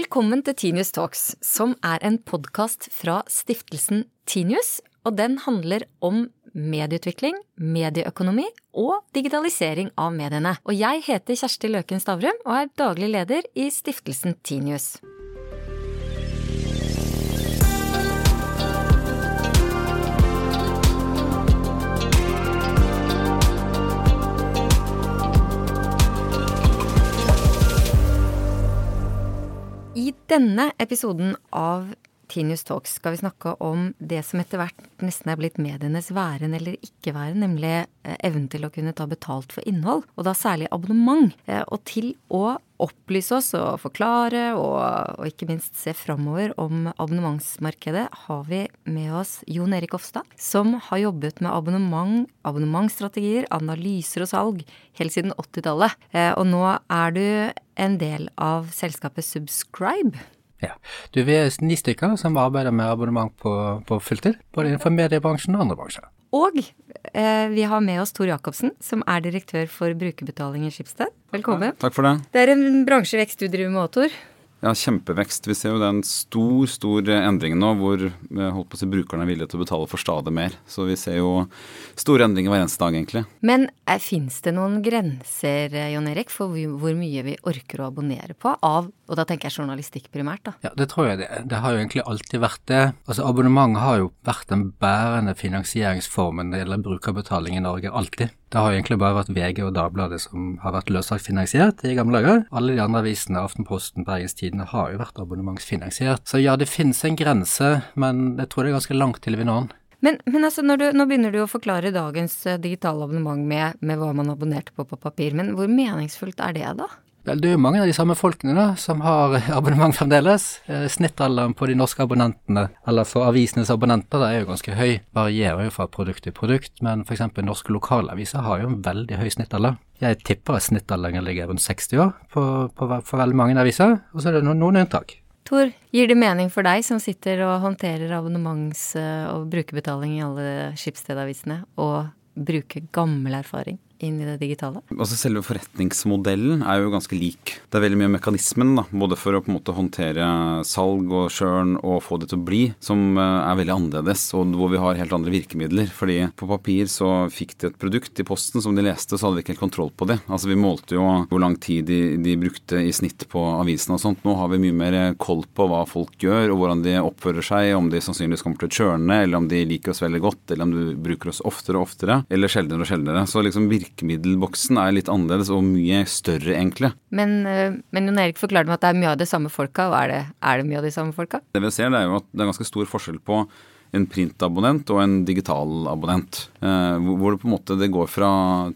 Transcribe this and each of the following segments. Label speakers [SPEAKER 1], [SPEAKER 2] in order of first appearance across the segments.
[SPEAKER 1] Velkommen til Tinius Talks, som er en podkast fra stiftelsen Tinius. Og den handler om medieutvikling, medieøkonomi og digitalisering av mediene. Og jeg heter Kjersti Løken Stavrum og er daglig leder i stiftelsen Tinius. Denne episoden av Tinius Talks skal vi snakke om det som etter hvert nesten er blitt medienes væren eller ikke væren, nemlig eh, evnen til å kunne ta betalt for innhold, og da særlig abonnement. Eh, og til å opplyse oss og forklare og, og ikke minst se framover om abonnementsmarkedet, har vi med oss Jon Erik Ofstad, som har jobbet med abonnement, abonnementsstrategier, analyser og salg helt siden 80-tallet. Eh, og nå er du en del av selskapet Subscribe.
[SPEAKER 2] Ja. Du, Vi er ni stykker som arbeider med abonnement på, på filter, både innenfor mediebransjen og andre bransjer.
[SPEAKER 1] Og eh, vi har med oss Tor Jacobsen, som er direktør for brukerbetaling i Skipsted. Velkommen.
[SPEAKER 3] Ja, takk for det.
[SPEAKER 1] Det er en bransjevekst du driver med òg, Tor.
[SPEAKER 3] Ja, kjempevekst. Vi ser jo det er en stor stor endring nå, hvor holdt på å si, brukerne er villige til å betale for stadig mer. Så vi ser jo store endringer hver eneste dag, egentlig.
[SPEAKER 1] Men eh, fins det noen grenser, eh, Jon Erik, for hvor mye vi orker å abonnere på av og da tenker jeg journalistikk primært, da.
[SPEAKER 2] Ja, det tror jeg det. Det har jo egentlig alltid vært det. Altså Abonnement har jo vært den bærende finansieringsformen når det gjelder brukerbetaling i Norge, alltid. Det har jo egentlig bare vært VG og Dagbladet som har vært løsagt finansiert i gamle dager. Alle de andre avisene, Aftenposten, Bergens Tidende, har jo vært abonnementsfinansiert. Så ja, det finnes en grense, men jeg tror det er ganske langt til vi når den.
[SPEAKER 1] Men, men altså, du, nå begynner du å forklare dagens uh, digitale abonnement med, med hva man abonnerte på på papir, men hvor meningsfullt er det, da?
[SPEAKER 2] Vel, det er jo mange av de samme folkene da, som har abonnement fremdeles. Eh, snittalderen på de norske abonnentene, eller for avisenes abonnenter, er jo ganske høy. Varierer jo fra produkt til produkt, men f.eks. norske lokalaviser har jo en veldig høy snittalder. Jeg tipper at snittalderen ligger rundt 60 år på, på, for veldig mange aviser, og så er det noen, noen unntak.
[SPEAKER 1] Tor, gir det mening for deg som sitter og håndterer abonnements- og brukerbetaling i alle Skipsstedavisene, å bruke gammel erfaring? Inn i det digitale?
[SPEAKER 3] Altså Selve forretningsmodellen er jo ganske lik. Det er veldig mye mekanismen, da, både for å på en måte håndtere salg og churn og få det til å bli, som eh, er veldig annerledes, og hvor vi har helt andre virkemidler. Fordi på papir så fikk de et produkt i posten som de leste, så hadde vi ikke helt kontroll på det. Altså Vi målte jo hvor lang tid de, de brukte i snitt på avisene og sånt. Nå har vi mye mer koll på hva folk gjør, og hvordan de oppfører seg, om de sannsynligvis kommer til å churne, eller om de liker oss veldig godt, eller om du bruker oss oftere og oftere, eller sjeldnere og sjeldnere. Så liksom virke virkemiddelboksen er litt annerledes og mye større, egentlig.
[SPEAKER 1] Men, eh, men Jon Erik forklarte meg at det er mye av de samme folka, og er det, er det mye av de samme folka?
[SPEAKER 3] Det vi ser, det er jo at det er ganske stor forskjell på en printabonnent og en digital abonnent. Eh, hvor det på en måte det går fra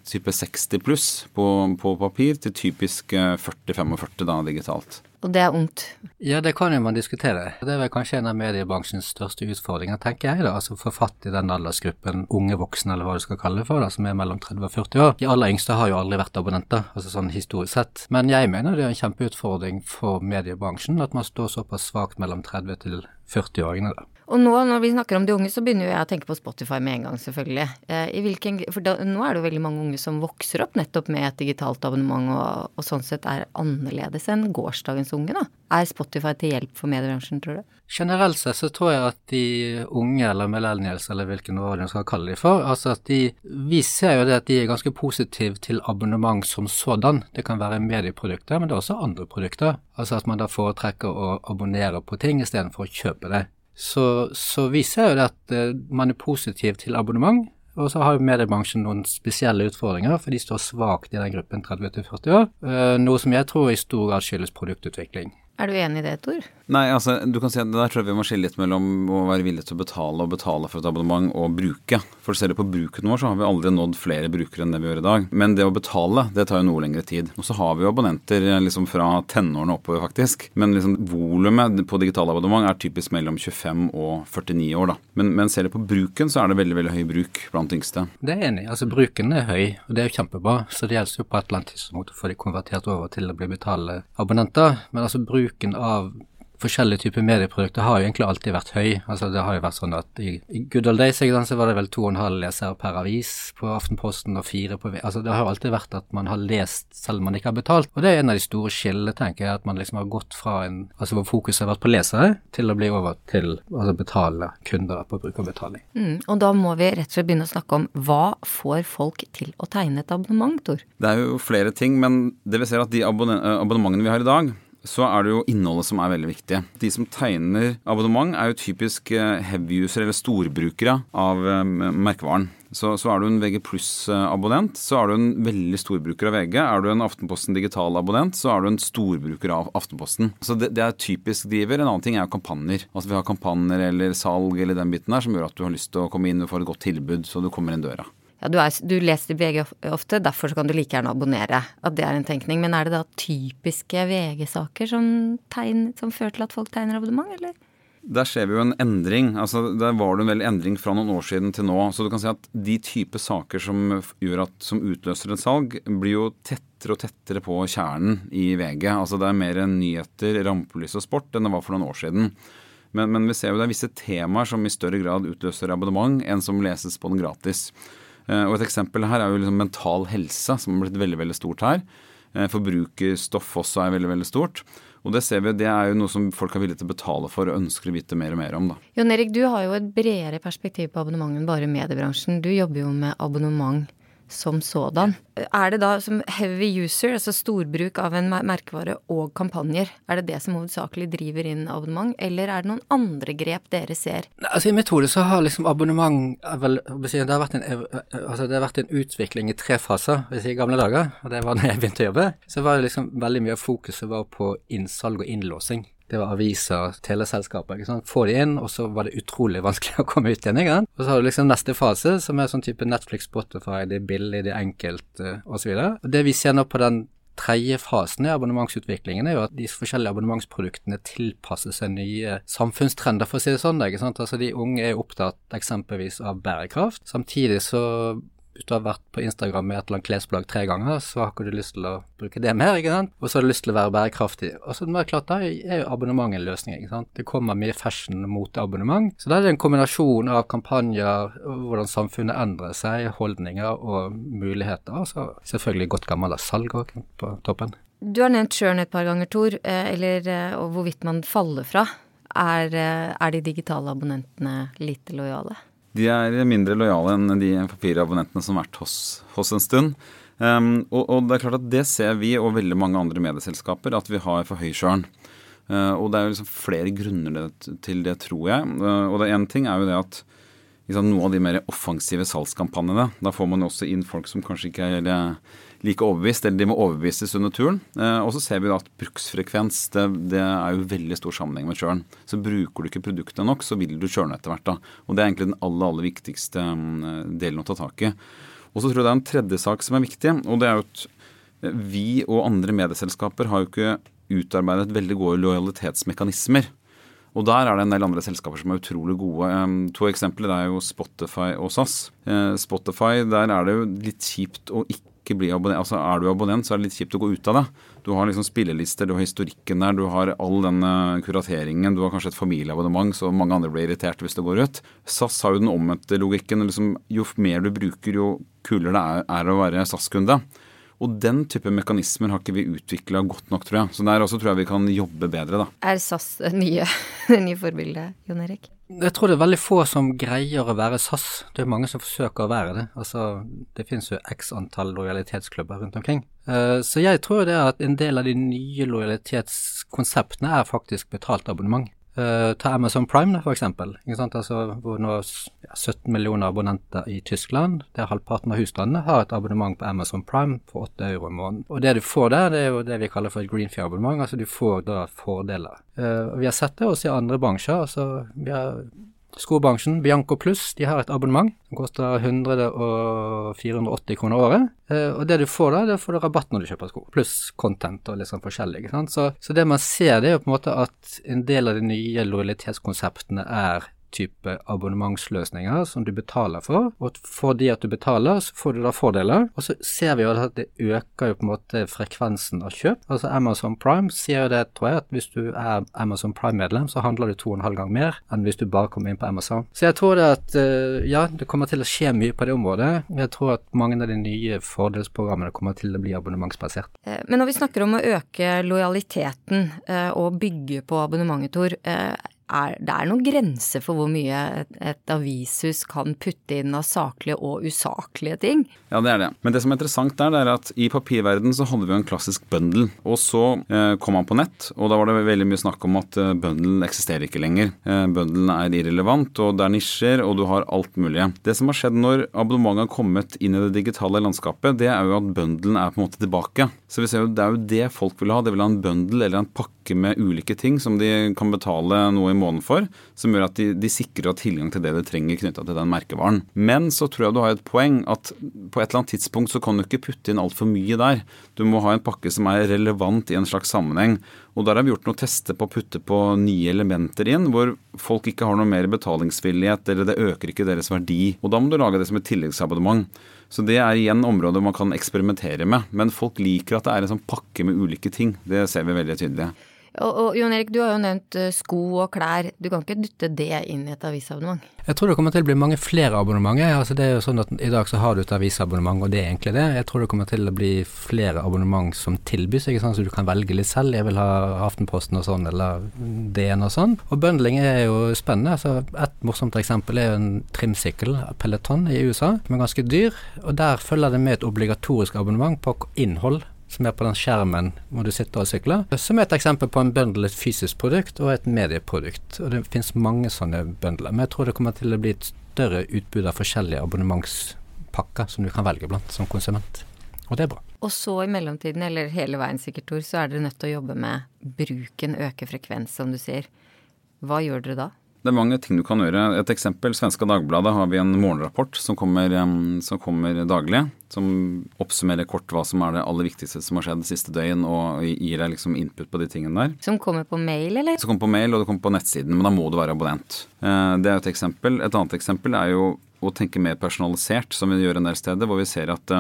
[SPEAKER 3] type 60 pluss på, på papir til typisk 40-45 eh, digitalt
[SPEAKER 1] og det er ondt.
[SPEAKER 2] Ja, det kan jo man diskutere. Det er vel kanskje en av mediebransjens største utfordringer, tenker jeg. da, altså Få fatt i den aldersgruppen unge voksne, eller hva du skal kalle det for, da, som er mellom 30 og 40 år. De aller yngste har jo aldri vært abonnenter, altså sånn historisk sett. Men jeg mener det er en kjempeutfordring for mediebransjen at man står såpass svakt mellom 30 til 40-åringene. da.
[SPEAKER 1] Og nå når vi snakker om de unge, så begynner jo jeg å tenke på Spotify med en gang, selvfølgelig. Eh, hvilken, for da, nå er det jo veldig mange unge som vokser opp nettopp med et digitalt abonnement, og, og sånn sett er annerledes enn gårsdagens unge, da. Er Spotify til hjelp for mediebransjen, tror du?
[SPEAKER 2] Generelt sett så tror jeg at de unge, eller millennials, eller hvilken ord de skal kalle de for, altså at de Vi ser jo det at de er ganske positive til abonnement som sådan. Det kan være medieprodukter, men det er også andre produkter. Altså at man da foretrekker å abonnere på ting istedenfor å kjøpe det. Så, så viser jo det at uh, man er positiv til abonnement. Og så har jo mediebransjen noen spesielle utfordringer, for de står svakt i den gruppen 30-40 år. Uh, noe som jeg tror i stor grad skyldes produktutvikling.
[SPEAKER 1] Er du enig i det, Tor?
[SPEAKER 3] Nei, altså, du kan si at Der tror jeg vi må skille litt mellom å være villig til å betale og betale for et abonnement og bruke. For ser du på bruken vår, så har vi aldri nådd flere brukere enn det vi gjør i dag. Men det å betale, det tar jo noe lengre tid. Og så har vi jo abonnenter liksom fra tenårene oppover, faktisk. Men liksom volumet på digitale abonnement er typisk mellom 25 og 49 år, da. Men, men ser du på bruken, så er det veldig, veldig høy bruk blant yngste.
[SPEAKER 2] Det er enig. Altså bruken er høy, og det er jo kjempebra. Så det gjelder jo på et eller annet tidspunkt å få de konvertert over til å bli betalende abonnenter. Men altså bruk bruken av forskjellige typer medieprodukter har jo egentlig alltid vært høy. Altså Det har jo vært sånn at i, i good old days så var det vel to og en halv leser per avis på Aftenposten og fire på Altså Det har jo alltid vært at man har lest selv om man ikke har betalt. Og det er en av de store skillene, tenker jeg, at man liksom har gått fra en Altså hvor fokuset har vært på lesere, til å bli over til altså betale kunder på brukerbetaling.
[SPEAKER 1] Mm, og da må vi rett og slett begynne å snakke om hva får folk til å tegne et abonnement, Tor?
[SPEAKER 3] Det er jo flere ting, men det vi ser at de abonnementene vi har i dag, så er det jo innholdet som er veldig viktig. De som tegner abonnement, er jo typisk eh, heavy user eller storbrukere av eh, merkevaren. Så, så, er du en VG pluss-abonnent, så er du en veldig storbruker av VG. Er du en Aftenposten digital-abonnent, så er du en storbruker av Aftenposten. Så det, det, er typisk driver. En annen ting er jo kampanjer. Altså Vi har kampanjer eller salg eller den biten der som gjør at du har lyst til å komme inn og få et godt tilbud, så du kommer inn døra
[SPEAKER 1] ja, du, er, du leser VG ofte, derfor kan du like gjerne abonnere. At det er en tenkning. Men er det da typiske VG-saker som, som fører til at folk tegner abonnement, eller?
[SPEAKER 3] Der ser vi jo en endring. altså Der var det en veldig endring fra noen år siden til nå. Så du kan si at de type saker som, gjør at, som utløser et salg, blir jo tettere og tettere på kjernen i VG. Altså Det er mer nyheter, rampelys og sport enn det var for noen år siden. Men, men vi ser jo det er visse temaer som i større grad utløser abonnement enn som leses på den gratis. Eh, og Et eksempel her er jo liksom mental helse, som har blitt veldig veldig stort her. Eh, forbrukerstoff også er veldig veldig stort. Og det ser vi, det er jo noe som folk er villige til å betale for og ønsker å vite mer og mer om. da.
[SPEAKER 1] Jon Erik, du har jo et bredere perspektiv på abonnement enn bare mediebransjen. Du jobber jo med abonnement som sådan. Er det da som heavy user, altså storbruk av en merkevare og kampanjer, er det det som hovedsakelig driver inn abonnement, eller er det noen andre grep dere ser?
[SPEAKER 2] Altså I mitt hode så har liksom abonnement vel, det, har vært en, altså det har vært en utvikling i tre faser. Hvis i gamle dager, og det var da jeg begynte å jobbe, så var det liksom veldig mye av fokuset var på innsalg og innlåsing. Det var aviser, teleselskaper. ikke sant? Få de inn, og så var det utrolig vanskelig å komme ut igjen. ikke sant? Og så har du liksom neste fase, som er sånn type Netflix, Spotify, det er billig, det er enkelt uh, osv. Det vi ser nå på den tredje fasen i abonnementsutviklingen er jo at de forskjellige abonnementsproduktene tilpasser seg nye samfunnstrender, for å si det sånn. ikke sant? Altså De unge er opptatt eksempelvis av bærekraft. Samtidig så hvis du har vært på Instagram med et eller annet klesplagg tre ganger, så har ikke du lyst til å bruke det mer, ikke sant. Og så har du lyst til å være bærekraftig. Og så er klart, da er jo abonnement en løsning, ikke sant. Det kommer mye fashion mot abonnement. Så da er det en kombinasjon av kampanjer, hvordan samfunnet endrer seg, holdninger og muligheter. Og så selvfølgelig godt gammeldags salg òg på toppen.
[SPEAKER 1] Du har nevnt churn et par ganger, Tor, eh, eller eh, og hvorvidt man faller fra. Er, eh, er de digitale abonnentene lite lojale?
[SPEAKER 3] De er mindre lojale enn de papirabonnentene som har vært hos, hos en stund. Um, og, og, det er klart at det ser vi og veldig mange andre medieselskaper, at vi har for høy churn. Uh, og det er jo liksom flere grunner til det, tror jeg. Uh, og det ene ting er jo det at liksom, noen av de mer offensive salgskampanjene, da får man også inn folk som kanskje ikke er like overbevist, eller de må overbevises under turen. Eh, og så ser vi at bruksfrekvens det, det, er jo veldig stor sammenheng med churn. Så bruker du ikke produktet nok, så vil du churne etter hvert. da. Og det er egentlig den aller, aller viktigste um, delen å ta tak i. Og så tror jeg det er en tredje sak som er viktig, og det er jo at eh, vi og andre medieselskaper har jo ikke utarbeidet veldig gode lojalitetsmekanismer. Og der er det en del andre selskaper som er utrolig gode. To eksempler er jo Spotify og SAS. Uh, Spotify, der er det jo litt kjipt å ikke bli abonnent. Altså Er du abonnent, så er det litt kjipt å gå ut av det. Du har liksom spillelister, du har historikken der, du har all den kurateringen. Du har kanskje et familieabonnement, så mange andre blir irritert hvis det går ut. SAS har jo den omvendte logikken. Liksom, jo mer du bruker, jo kulere det er, er å være SAS-kunde. Og den type mekanismer har ikke vi utvikla godt nok, tror jeg. Så der også tror jeg vi kan jobbe bedre, da.
[SPEAKER 1] Er SAS nye, nye forbilde, Jon Erik?
[SPEAKER 2] Jeg tror det er veldig få som greier å være SAS. Det er mange som forsøker å være det. Altså, det finnes jo x antall lojalitetsklubber rundt omkring. Uh, så jeg tror det er at en del av de nye lojalitetskonseptene er faktisk betalt abonnement. Uh, ta Amazon Prime, for eksempel. Altså, hvor nå ja, 17 millioner abonnenter i Tyskland, der halvparten av husstandene har et abonnement på Amazon Prime for 8 euro i måneden. Og det du får der, det er jo det vi kaller for et Greenfield-abonnement, Altså du får da fordeler. Uh, vi har sett det også i andre bransjer. altså vi har Skobransjen, Bianco Pluss, de har et abonnement som koster 100 og 480 kroner året. Eh, og det du får da, det får du rabatt når du kjøper sko, pluss content og litt sånn forskjellig. Så, så, det man ser, det er jo på en måte at en del av de nye lojalitetskonseptene er type abonnementsløsninger som du betaler for. Og fordi at du betaler, så får du da fordeler. Og så ser vi jo at det øker jo på en måte frekvensen av kjøp. Altså Amazon Prime sier jo det, tror jeg, at hvis du er Amazon Prime-medlem, så handler du to og en halv gang mer enn hvis du bare kommer inn på Amazon. Så jeg tror det at eh, ja, det kommer til å skje mye på det området. Jeg tror at mange av de nye fordelsprogrammene kommer til å bli abonnementsbasert.
[SPEAKER 1] Eh, men når vi snakker om å øke lojaliteten eh, og bygge på abonnementet, Tor, er, det er noen grenser for hvor mye et, et, avishus kan putte inn av saklige og usaklige ting.
[SPEAKER 3] Ja, det er det. Men det som er interessant der, det er at i papirverden så hadde vi jo en klassisk bundle. Og så eh, kom han på nett, og da var det veldig mye snakk om at eh, bundlen eksisterer ikke lenger. Eh, bundlen er irrelevant, og det er nisjer, og du har alt mulig. Det som har skjedd når abonnementet har kommet inn i det digitale landskapet, det er jo at bundlen er på en måte tilbake. Så vi ser jo, det er jo det folk vil ha. De vil ha en bundle eller en pakke med ulike ting som de kan betale noe i måneden for, som gjør at de, de sikrer tilgang til det de trenger knytta til den merkevaren. Men så tror jeg du har et poeng at på et eller annet tidspunkt så kan du ikke putte inn altfor mye der. Du må ha en pakke som er relevant i en slags sammenheng. Og der har vi gjort noen tester på å putte på nye elementer inn, hvor folk ikke har noe mer betalingsvillighet, eller det øker ikke deres verdi. Og da må du lage det som et tilleggsabonnement. Så det er igjen områder man kan eksperimentere med. Men folk liker at det er en sånn pakke med ulike ting. Det ser vi veldig tydelig.
[SPEAKER 1] Og, og Jon Erik, du har jo nevnt eh, sko og klær. Du kan ikke dytte det inn i et avisabonnement?
[SPEAKER 2] Jeg tror det kommer til å bli mange flere abonnementer. Altså det er jo sånn at I dag så har du et avisabonnement, og det er egentlig det. Jeg tror det kommer til å bli flere abonnement som tilbys, ikke sant? så du kan velge litt selv. Jeg vil ha Aftenposten og sånn, eller DN og sånn. Og bundling er jo spennende. Altså et morsomt eksempel er en trimsykkel, Peloton, i USA, som er ganske dyr. Og der følger det med et obligatorisk abonnement på innhold som er på den skjermen hvor du sitter og sykler. Som er et eksempel på en bundle, et fysisk produkt og et medieprodukt. Og det finnes mange sånne bundler. Men jeg tror det kommer til å bli et større utbud av forskjellige abonnementspakker som du kan velge blant som konsument. Og det er bra.
[SPEAKER 1] Og så i mellomtiden, eller hele veien sikkert, Tor, så er dere nødt til å jobbe med bruken, øke frekvens, som du sier. Hva gjør dere da?
[SPEAKER 3] Det er mange ting du kan gjøre. Et eksempel, Svenska Dagbladet har vi en morgenrapport som kommer, som kommer, daglig. Som oppsummerer kort hva som er det aller viktigste som har skjedd siste døgn, og gir deg liksom input på de tingene der.
[SPEAKER 1] Som kommer på mail, eller?
[SPEAKER 3] Som kommer på mail, og det kommer på nettsiden. Men da må du være abonnent. Eh, det er et eksempel. Et annet eksempel er jo å tenke mer personalisert, som vi gjør en del steder, hvor vi ser at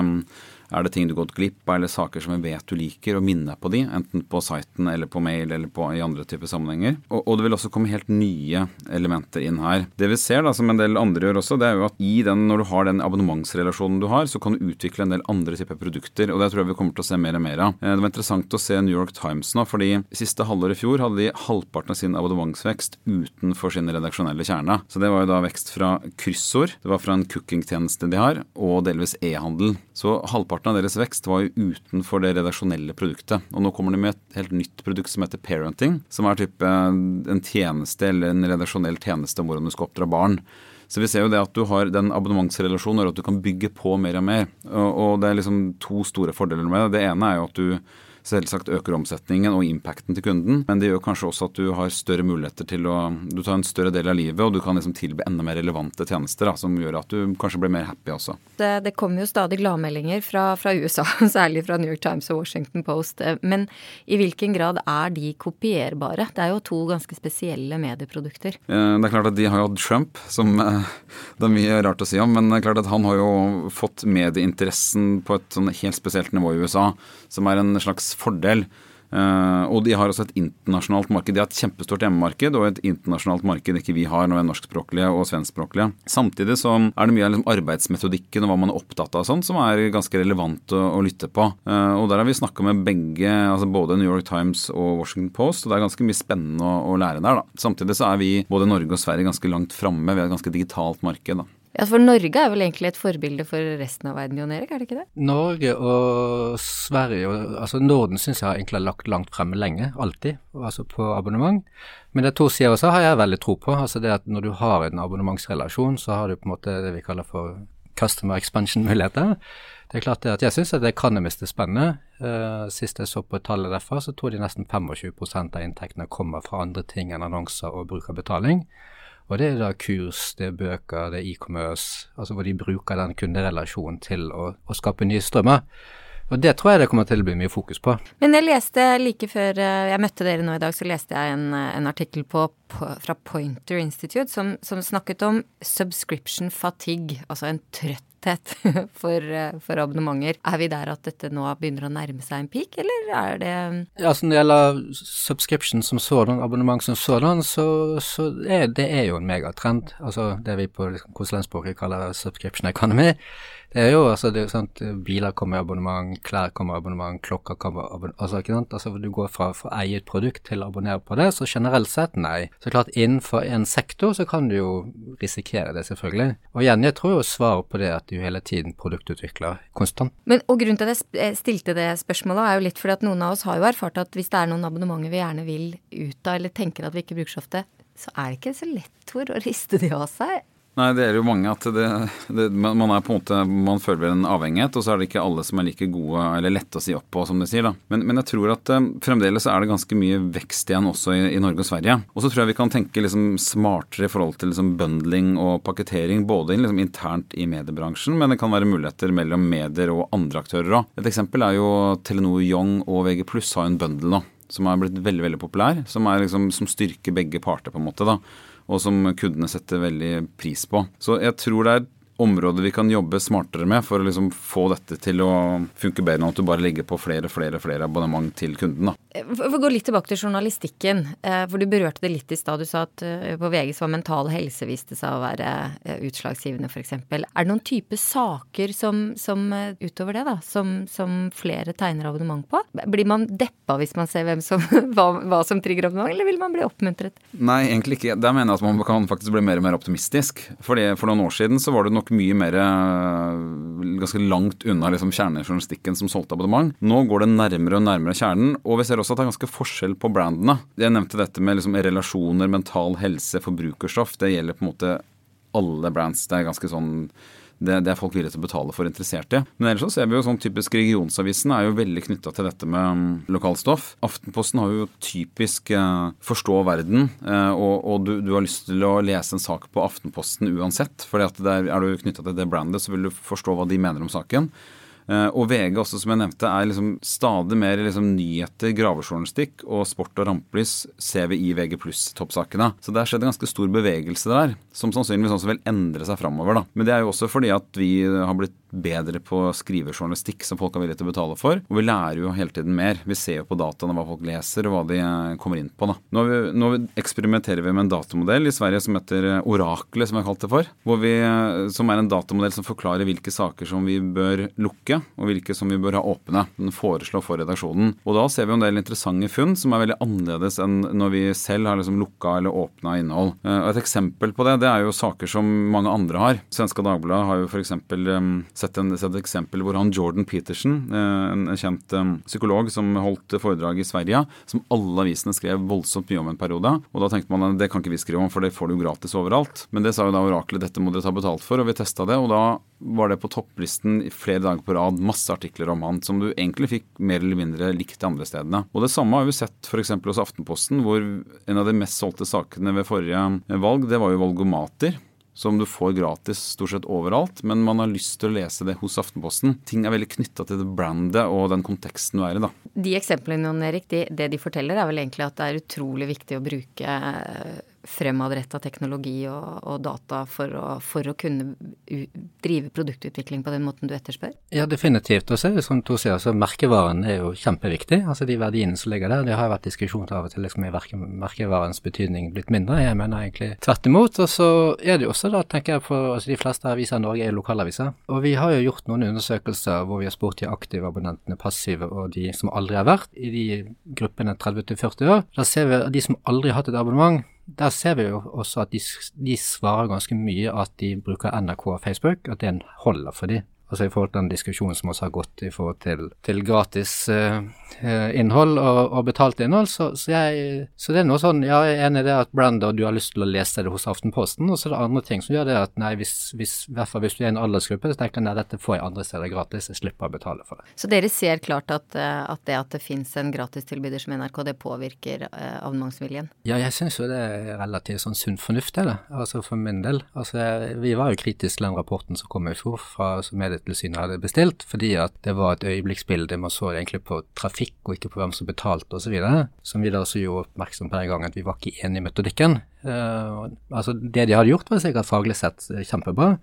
[SPEAKER 3] er det ting du har gått glipp av, eller saker som vi vet du liker, og minne på de, enten på siten eller på mail eller på, i andre typer sammenhenger. Og, og, det vil også komme helt nye elementer inn her. Det vi ser, da, som en del andre gjør også, det er jo at i den, når du har den abonnementsrelasjonen du har, så kan du utvikle en del andre typer produkter, og det tror jeg vi kommer til å se mer og mer av. Eh, det var interessant å se New York Times nå, fordi siste halvår i fjor hadde de halvparten av sin abonnementsvekst utenfor sin redaksjonelle kjerne. Så det var jo da vekst fra kryssord, det var fra en cookingtjeneste de har, og delvis e-handel. Så halvparten Halvparten av deres vekst var jo utenfor det redaksjonelle produktet. Og nå kommer de med et helt nytt produkt som heter Parenting, som er type en tjeneste eller en redaksjonell tjeneste om hvordan du skal oppdra barn. Så vi ser jo det at du har den abonnementsrelasjonen, og at du kan bygge på mer og mer. Og det er liksom to store fordeler med det. Det ene er jo at du selvsagt øker omsetningen og impacten til kunden, men det gjør kanskje også at du har større muligheter til å Du tar en større del av livet, og du kan liksom tilby enda mer relevante tjenester da, som gjør at du kanskje blir mer happy også.
[SPEAKER 1] Det, det kommer jo stadig gladmeldinger fra, fra USA, særlig fra New York Times og Washington Post. Men i hvilken grad er de kopierbare? Det er jo to ganske spesielle medieprodukter.
[SPEAKER 3] Eh, det er klart at de har jo hatt Trump, som eh, det er mye rart å si om, men det er klart at han har jo fått medieinteressen på et sånn helt spesielt nivå i USA, som er en slags fordel. Uh, og de har også et internasjonalt marked. De har et kjempestort hjemmemarked og et internasjonalt marked ikke vi har når vi er norskspråklige og svenskspråklige. Samtidig så er det mye av liksom arbeidsmetodikken og hva man er opptatt av sånn, som er ganske relevant å, å lytte på. Uh, og der har vi snakka med begge, altså både New York Times og Washington Post, og det er ganske mye spennende å, å lære der. da. Samtidig så er vi både Norge og Sverige ganske langt framme. Vi har et ganske digitalt marked. da.
[SPEAKER 1] Ja, For Norge er vel egentlig et forbilde for resten av verden, Jon Erik, er det ikke det?
[SPEAKER 2] Norge og Sverige, altså Norden syns jeg har egentlig lagt langt fremme lenge, alltid, altså på abonnement. Men det to sider også har jeg veldig tro på. altså det at Når du har en abonnementsrelasjon, så har du på en måte det vi kaller for customer expansion-muligheter. Det er klart det at jeg syns det Economist miste spennende. Uh, sist jeg så på tallet derfra, så tror de nesten 25% av inntektene kommer fra andre ting enn annonser og bruk av betaling. Og det er da kurs, det er bøker, det er e-commerce, altså hvor de bruker den kunderelasjonen til å, å skape nye strømmer. Og det tror jeg det kommer til å bli mye fokus på.
[SPEAKER 1] Men jeg leste like før eh, jeg møtte dere nå i dag, så leste jeg en, eh, en artikkel på, fra Pointer Institute som, som snakket om subscription fatigue, altså en trøtt tetthet for, eh, for, abonnementer. Er vi der at dette nå begynner å nærme seg en peak, eller er det
[SPEAKER 2] Ja, altså når det gjelder subscription som sådan, abonnement som sådan, så, så er det er jo en megatrend. Altså det vi på konsulentspråket kaller subscription economy. Det er jo altså det er sant, Biler kommer i abonnement, klær kommer i abonnement, klokker kommer i abonnement altså, ikke sant? altså Du går fra, å eie et produkt til å abonnere på det, så generelt sett nei. Så klart innenfor en sektor så kan du jo risikere det, selvfølgelig. Og igjen, jeg tror jo svaret på det at du hele tiden produktutvikler konstant.
[SPEAKER 1] Men og Grunnen til at jeg stilte det spørsmålet er jo litt fordi at noen av oss har jo erfart at hvis det er noen abonnementer vi gjerne vil ut av, eller tenker at vi ikke bruker så ofte, så er det ikke så lett for å riste de av seg.
[SPEAKER 3] Nei, det er jo mange at det, det, man er på en måte Man føler en avhengighet, og så er det ikke alle som er like gode eller lette å si opp på, som de sier. da. Men, men jeg tror at eh, fremdeles er det ganske mye vekst igjen også i, i Norge og Sverige. Og så tror jeg vi kan tenke liksom smartere i forhold til liksom bundling og pakketering, både liksom internt i mediebransjen, men det kan være muligheter mellom medier og andre aktører òg. Et eksempel er jo Telenor Young og VG Pluss har en bundle nå, som er blitt veldig veldig populær, som, liksom, som styrker begge parter, på en måte. da og som kundene setter veldig pris på. Så jeg tror det er områder vi kan jobbe smartere med for å liksom få dette til å funke bedre enn at du bare legger på flere flere, flere abonnement til kunden. da.
[SPEAKER 1] For å gå litt tilbake til journalistikken, eh, for du berørte det litt i stad. Du sa at eh, på VG så var mental helse viste seg å være eh, utslagsgivende, f.eks. Er det noen type saker som, som utover det, da, som, som, flere tegner abonnement på? Blir man deppa hvis man ser som, hva, hva, som trigger abonnement, eller vil man bli oppmuntret?
[SPEAKER 3] Nei, egentlig ikke. Der mener jeg at man kan faktisk bli mer og mer optimistisk. Fordi For noen år siden så var det nok mye mer ganske langt unna liksom, kjernejournalistikken som solgte abonnement. Nå går det nærmere og nærmere kjernen. og vi ser også at det er ganske forskjell på brandene. Jeg nevnte dette med liksom relasjoner, mental helse, forbrukerstoff. Det gjelder på en måte alle brands. Det er ganske sånn det, det, er folk villige til å betale for interessert i. Men ellers så ser vi jo sånn typisk Regionsavisen er jo veldig knytta til dette med um, lokalstoff. Aftenposten har jo typisk eh, forstå verden, eh, og, og du, du, har lyst til å lese en sak på Aftenposten uansett. der er du knytta til det brandet, så vil du forstå hva de mener om saken. Eh, og VG også, som jeg nevnte, er liksom stadig mer liksom nyheter, gravejournalistikk og sport og rampelys ser vi i VG pluss-toppsakene. Så det har skjedd en ganske stor bevegelse der, som sannsynligvis også vil endre seg framover. Men det er jo også fordi at vi har blitt bedre på skrivejournalistikk som folk er villige til å betale for. Og vi lærer jo hele tiden mer. Vi ser jo på dataene hva folk leser og hva de eh, kommer inn på. Da. Nå, vi, nå eksperimenterer vi med en datamodell i Sverige som heter eh, Oraklet, som jeg har kalt det for. Vi, som er en datamodell som forklarer hvilke saker som vi bør lukke og hvilke som vi bør ha åpne. Den foreslår for redaksjonen. Og da ser vi en del interessante funn som er veldig annerledes enn når vi selv har liksom lukka eller åpna innhold. Eh, og Et eksempel på det det er jo saker som mange andre har. Svenska Dagbladet har jo f.eks. Um, en, sett et eksempel hvor han Jordan Peterson, eh, en kjent um, psykolog som holdt foredrag i Sverige, som alle avisene skrev voldsomt mye om en periode. Og da tenkte man det kan ikke vi skrive om, for det får du gratis overalt. Men det sa jo da oraklet dette må dere ta betalt for, og vi testa det. og da var det på topplisten flere dager på rad masse artikler om han som du egentlig fikk mer eller mindre likt de andre stedene. Og Det samme har vi sett f.eks. hos Aftenposten, hvor en av de mest solgte sakene ved forrige valg, det var jo valgomater som du får gratis stort sett overalt, men man har lyst til å lese det hos Aftenposten. Ting er veldig knytta til det brandet og den konteksten du er i, da.
[SPEAKER 1] De eksemplene, Erik, de, det de forteller er vel egentlig at det er utrolig viktig å bruke fremadretta teknologi og, og data for å, for å, kunne drive produktutvikling på den måten du etterspør?
[SPEAKER 2] Ja, definitivt. Og så er det som Tor sier, så merkevaren er jo kjempeviktig. Altså de verdiene som ligger der. Det har vært diskusjon av og til liksom er merkevarens betydning blitt mindre. Jeg mener egentlig tvert imot. Og så er det jo også da, tenker jeg på altså De fleste aviser i Norge er lokalaviser. Og vi har jo gjort noen undersøkelser hvor vi har spurt de aktive abonnentene, passive og de som aldri har vært, i de gruppene 30 40 år. Da ser vi at de som aldri har hatt et abonnement, der ser vi jo også at de, de, svarer ganske mye at de bruker NRK og Facebook, at det holder for dem. Altså i forhold til den diskusjonen som også har gått i forhold til, til gratis uh, innhold og, og, betalt innhold. Så, så, jeg, så, det er noe sånn Ja, jeg er enig i det at Brander, du har lyst til å lese det hos Aftenposten. Og så er det andre ting som gjør det at nei, hvis, hvis, hvis du er i en aldersgruppe, så tenker jeg nei, dette får jeg andre steder gratis. Jeg slipper å betale for det.
[SPEAKER 1] Så dere ser klart at, eh, at det at det finnes en gratistilbyder som NRK, det påvirker uh, avmangsviljen?
[SPEAKER 2] Ja, jeg syns jo det er relativt sånn sunn fornuft, det. Altså for min del. Altså, vi var jo kritiske til den rapporten som kom i fjor fra som er Medietilsynet hadde bestilt, fordi at det var et øyeblikksbilde. Man så egentlig på trafikk og ikke på hvem som betalte osv. Som vi da også gjorde oppmerksom på den gangen at vi var ikke enig i metodikken. Uh, altså Det de hadde gjort, var sikkert faglig sett kjempebra.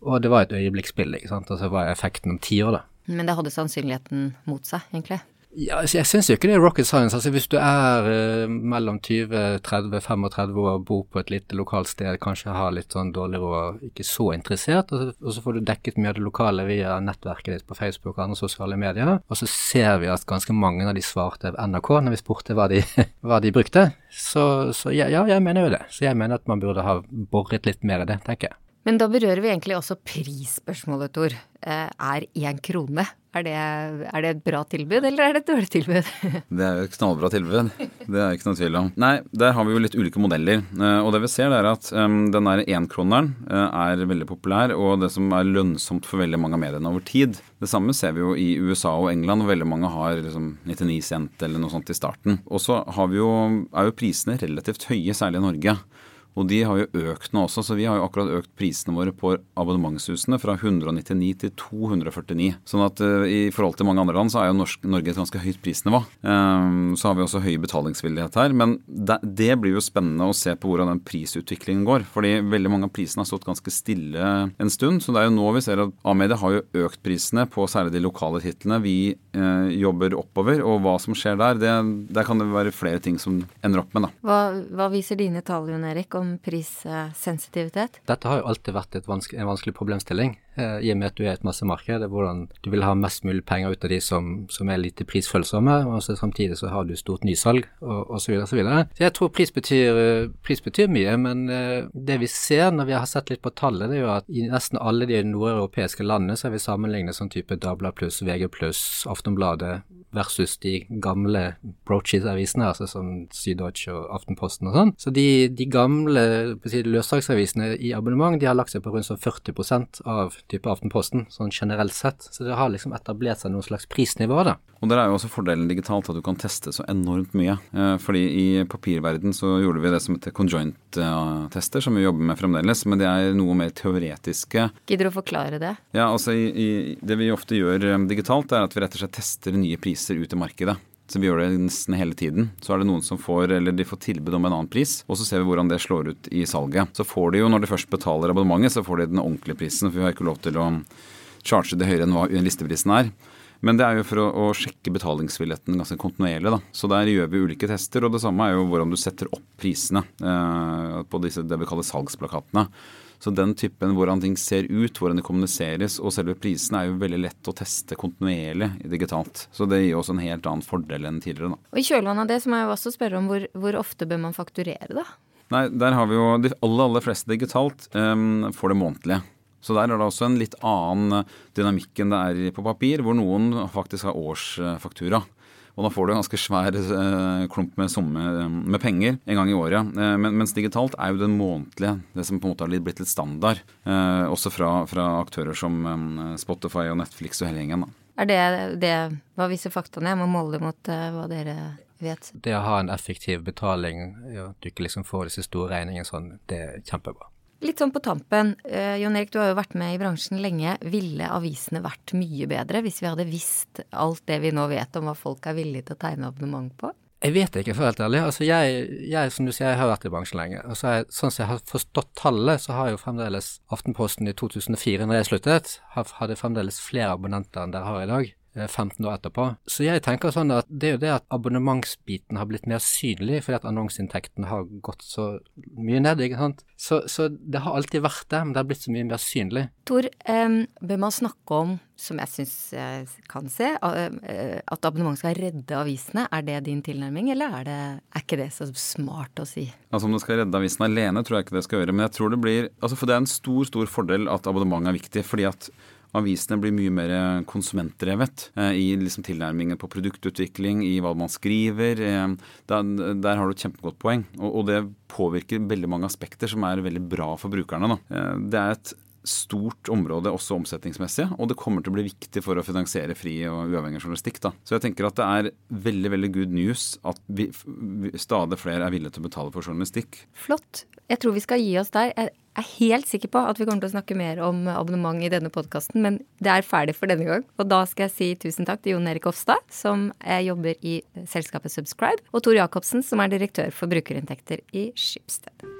[SPEAKER 2] Og det var et øyeblikksbilde, ikke sant. Og så var effekten om ti år, da.
[SPEAKER 1] Men det hadde sannsynligheten mot seg, egentlig?
[SPEAKER 2] Ja, altså, jeg syns jo ikke det er rocket science. Altså Hvis du er eh, mellom 20, 30, 35 år, bor på et lite lokalt sted, kanskje har litt sånn dårlig råd, ikke så interessert, og så, og så, får du dekket mye av det lokale via nettverket ditt på Facebook og andre sosiale medier, og så ser vi at ganske mange av de svarte NRK når vi spurte hva de, hva de brukte. Så, så ja, ja, jeg mener jo det. Så jeg mener at man burde ha boret litt mer i det, tenker jeg.
[SPEAKER 1] Men da berører vi egentlig også prisspørsmålet, Tor. Eh, er én krone er det, er det, et bra tilbud, eller er det et dårlig tilbud?
[SPEAKER 3] det er jo et knallbra tilbud. Det er ikke noe tvil om. Nei, der har vi jo litt ulike modeller. Eh, og det vi ser, er at um, den der énkroneren er veldig populær, og det som er lønnsomt for veldig mange av mediene over tid. Det samme ser vi jo i USA og England, hvor veldig mange har liksom 99 cent eller noe sånt i starten. Og så er jo prisene relativt høye, særlig i Norge. Og de har jo økt nå også, så vi har jo akkurat økt prisene våre på abonnementshusene fra 199 til 249. Sånn at uh, i forhold til mange andre land så er jo Norsk, Norge et ganske høyt prisnivå. Um, så har vi også høy betalingsvillighet her. Men det, det, blir jo spennende å se på hvordan den prisutviklingen går. Fordi veldig mange av prisene har stått ganske stille en stund. Så det er jo nå vi ser at A-media har jo økt prisene på særlig de lokale titlene. Vi uh, jobber oppover, og hva som skjer der, det, der kan det være flere ting som ender opp med, da.
[SPEAKER 1] Hva, hva viser dine tall, Jon Erik? om prissensitivitet?
[SPEAKER 2] Dette har jo alltid vært vanskelig, en vanskelig problemstilling, i og med at du er et massemarked. Hvordan du vil ha mest mulig penger ut av de som, som er lite prisfølsomme, og så samtidig så har du stort nysalg og osv. Så, videre, så, videre. så jeg tror pris betyr, pris betyr mye, men uh, det vi ser når vi har sett litt på tallet, det er jo at i nesten alle de nordeuropeiske landene så har vi sammenlignet sånn type Dabla pluss, VG pluss, Aftonbladet versus de gamle broaches-avisene, altså som Syddeutsche og Aftenposten og sånn. Så de, de gamle si, løssalgsavisene i abonnement de har lagt seg på rundt sånn 40% av type Aftenposten, sånn generelt sett. Så det har liksom etablert seg noen slags prisnivå, da.
[SPEAKER 3] Og der er jo også fordelen digitalt at du kan teste så enormt mye. Eh, fordi i papirverden så gjorde vi det som heter conjoint-tester, som vi jobber med fremdeles. Men det er noe mer teoretiske.
[SPEAKER 1] Gidder du å forklare det?
[SPEAKER 3] Ja, altså i, i, Det vi ofte gjør eh, digitalt, er at vi rett og slett tester nye priser ut i markedet. Vi gjør det nesten hele tiden. Så er det noen som får, eller de får tilbud om en annen pris, og så ser vi hvordan det slår ut i salget. Så får de jo, når de først betaler abonnementet, så får de den ordentlige prisen. For vi har ikke lov til å charge det høyere enn hva listeprisen er. Men det er jo for å, å sjekke betalingsvilligheten ganske kontinuerlig. da. Så der gjør vi ulike tester, og det samme er jo hvordan du setter opp prisene eh, på disse, det vi kaller salgsplakatene. Så den typen hvordan ting ser ut, hvordan det kommuniseres og selve prisene er jo veldig lett å teste kontinuerlig digitalt. Så det gir også en helt annen fordel enn tidligere. da.
[SPEAKER 1] Og I kjølvannet av det så må jeg jo også spørre om hvor, hvor ofte bør man fakturere, da?
[SPEAKER 3] Nei, der har vi jo de aller, aller fleste digitalt um, får det månedlige. Så der er det også en litt annen dynamikk enn det er på papir, hvor noen faktisk har årsfaktura. Og da får du en ganske svær eh, klump med, somme, med penger en gang i året. Eh, men, mens digitalt er jo den månedlige, det som på en måte har blitt litt standard. Eh, også fra, fra, aktører som Spotify og Netflix og hele gjengen.
[SPEAKER 1] Er det, det Hva viser faktaene? Jeg må måle det mot hva dere vet.
[SPEAKER 2] Det å ha en effektiv betaling, ja, at du ikke liksom får disse store regningene sånn, det er kjempebra.
[SPEAKER 1] Litt sånn på tampen. Uh, Jon Erik, du har jo vært med i bransjen lenge. Ville avisene vært mye bedre hvis vi hadde visst alt det vi nå vet om hva folk er villige til å tegne abonnement på?
[SPEAKER 2] Jeg vet ikke, for helt ærlig. Altså jeg, jeg, som du sier, jeg har vært i bransjen lenge. Og så jeg, sånn som jeg har forstått tallet, så har jo fremdeles Aftenposten i 2004, når jeg sluttet, hadde fremdeles flere abonnenter enn dere har i dag. 15 år etterpå. Så jeg tenker sånn at det er jo det at abonnementsbiten har blitt mer synlig fordi at annonseinntektene har gått så mye ned, ikke sant. Så, så, det har alltid vært det, men det har blitt så mye mer synlig.
[SPEAKER 1] Tor, um, bør man snakke om, som jeg syns jeg kan se, at abonnement skal redde avisene? Er det din tilnærming, eller er, det, er ikke det så smart å si?
[SPEAKER 3] Altså Om det skal redde avisene alene, tror jeg ikke det skal gjøre. Men jeg tror det blir altså For det er en stor, stor fordel at abonnement er viktig. fordi at avisene blir mye mer konsumentdrevet eh, i liksom tilnærmingen på produktutvikling, i hva man skriver. Eh, der, der, har du et kjempegodt poeng. Og, og, det påvirker veldig mange aspekter som er veldig bra for brukerne. Da. Eh, det er et stort område også omsetningsmessig, og det kommer til å bli viktig for å finansiere fri og uavhengig journalistikk. Da. Så jeg tenker at det er veldig veldig good news at vi, vi, stadig flere er villige til å betale for journalistikk.
[SPEAKER 1] Flott. Jeg tror vi skal gi oss der. Jeg er helt sikker på at vi kommer til å snakke mer om abonnement i denne podkasten, men det er ferdig for denne gang. Og da skal jeg si tusen takk til Jon Erik Hofstad, som jobber i selskapet Subscribe, og Tor Jacobsen, som er direktør for brukerinntekter i Skipsted.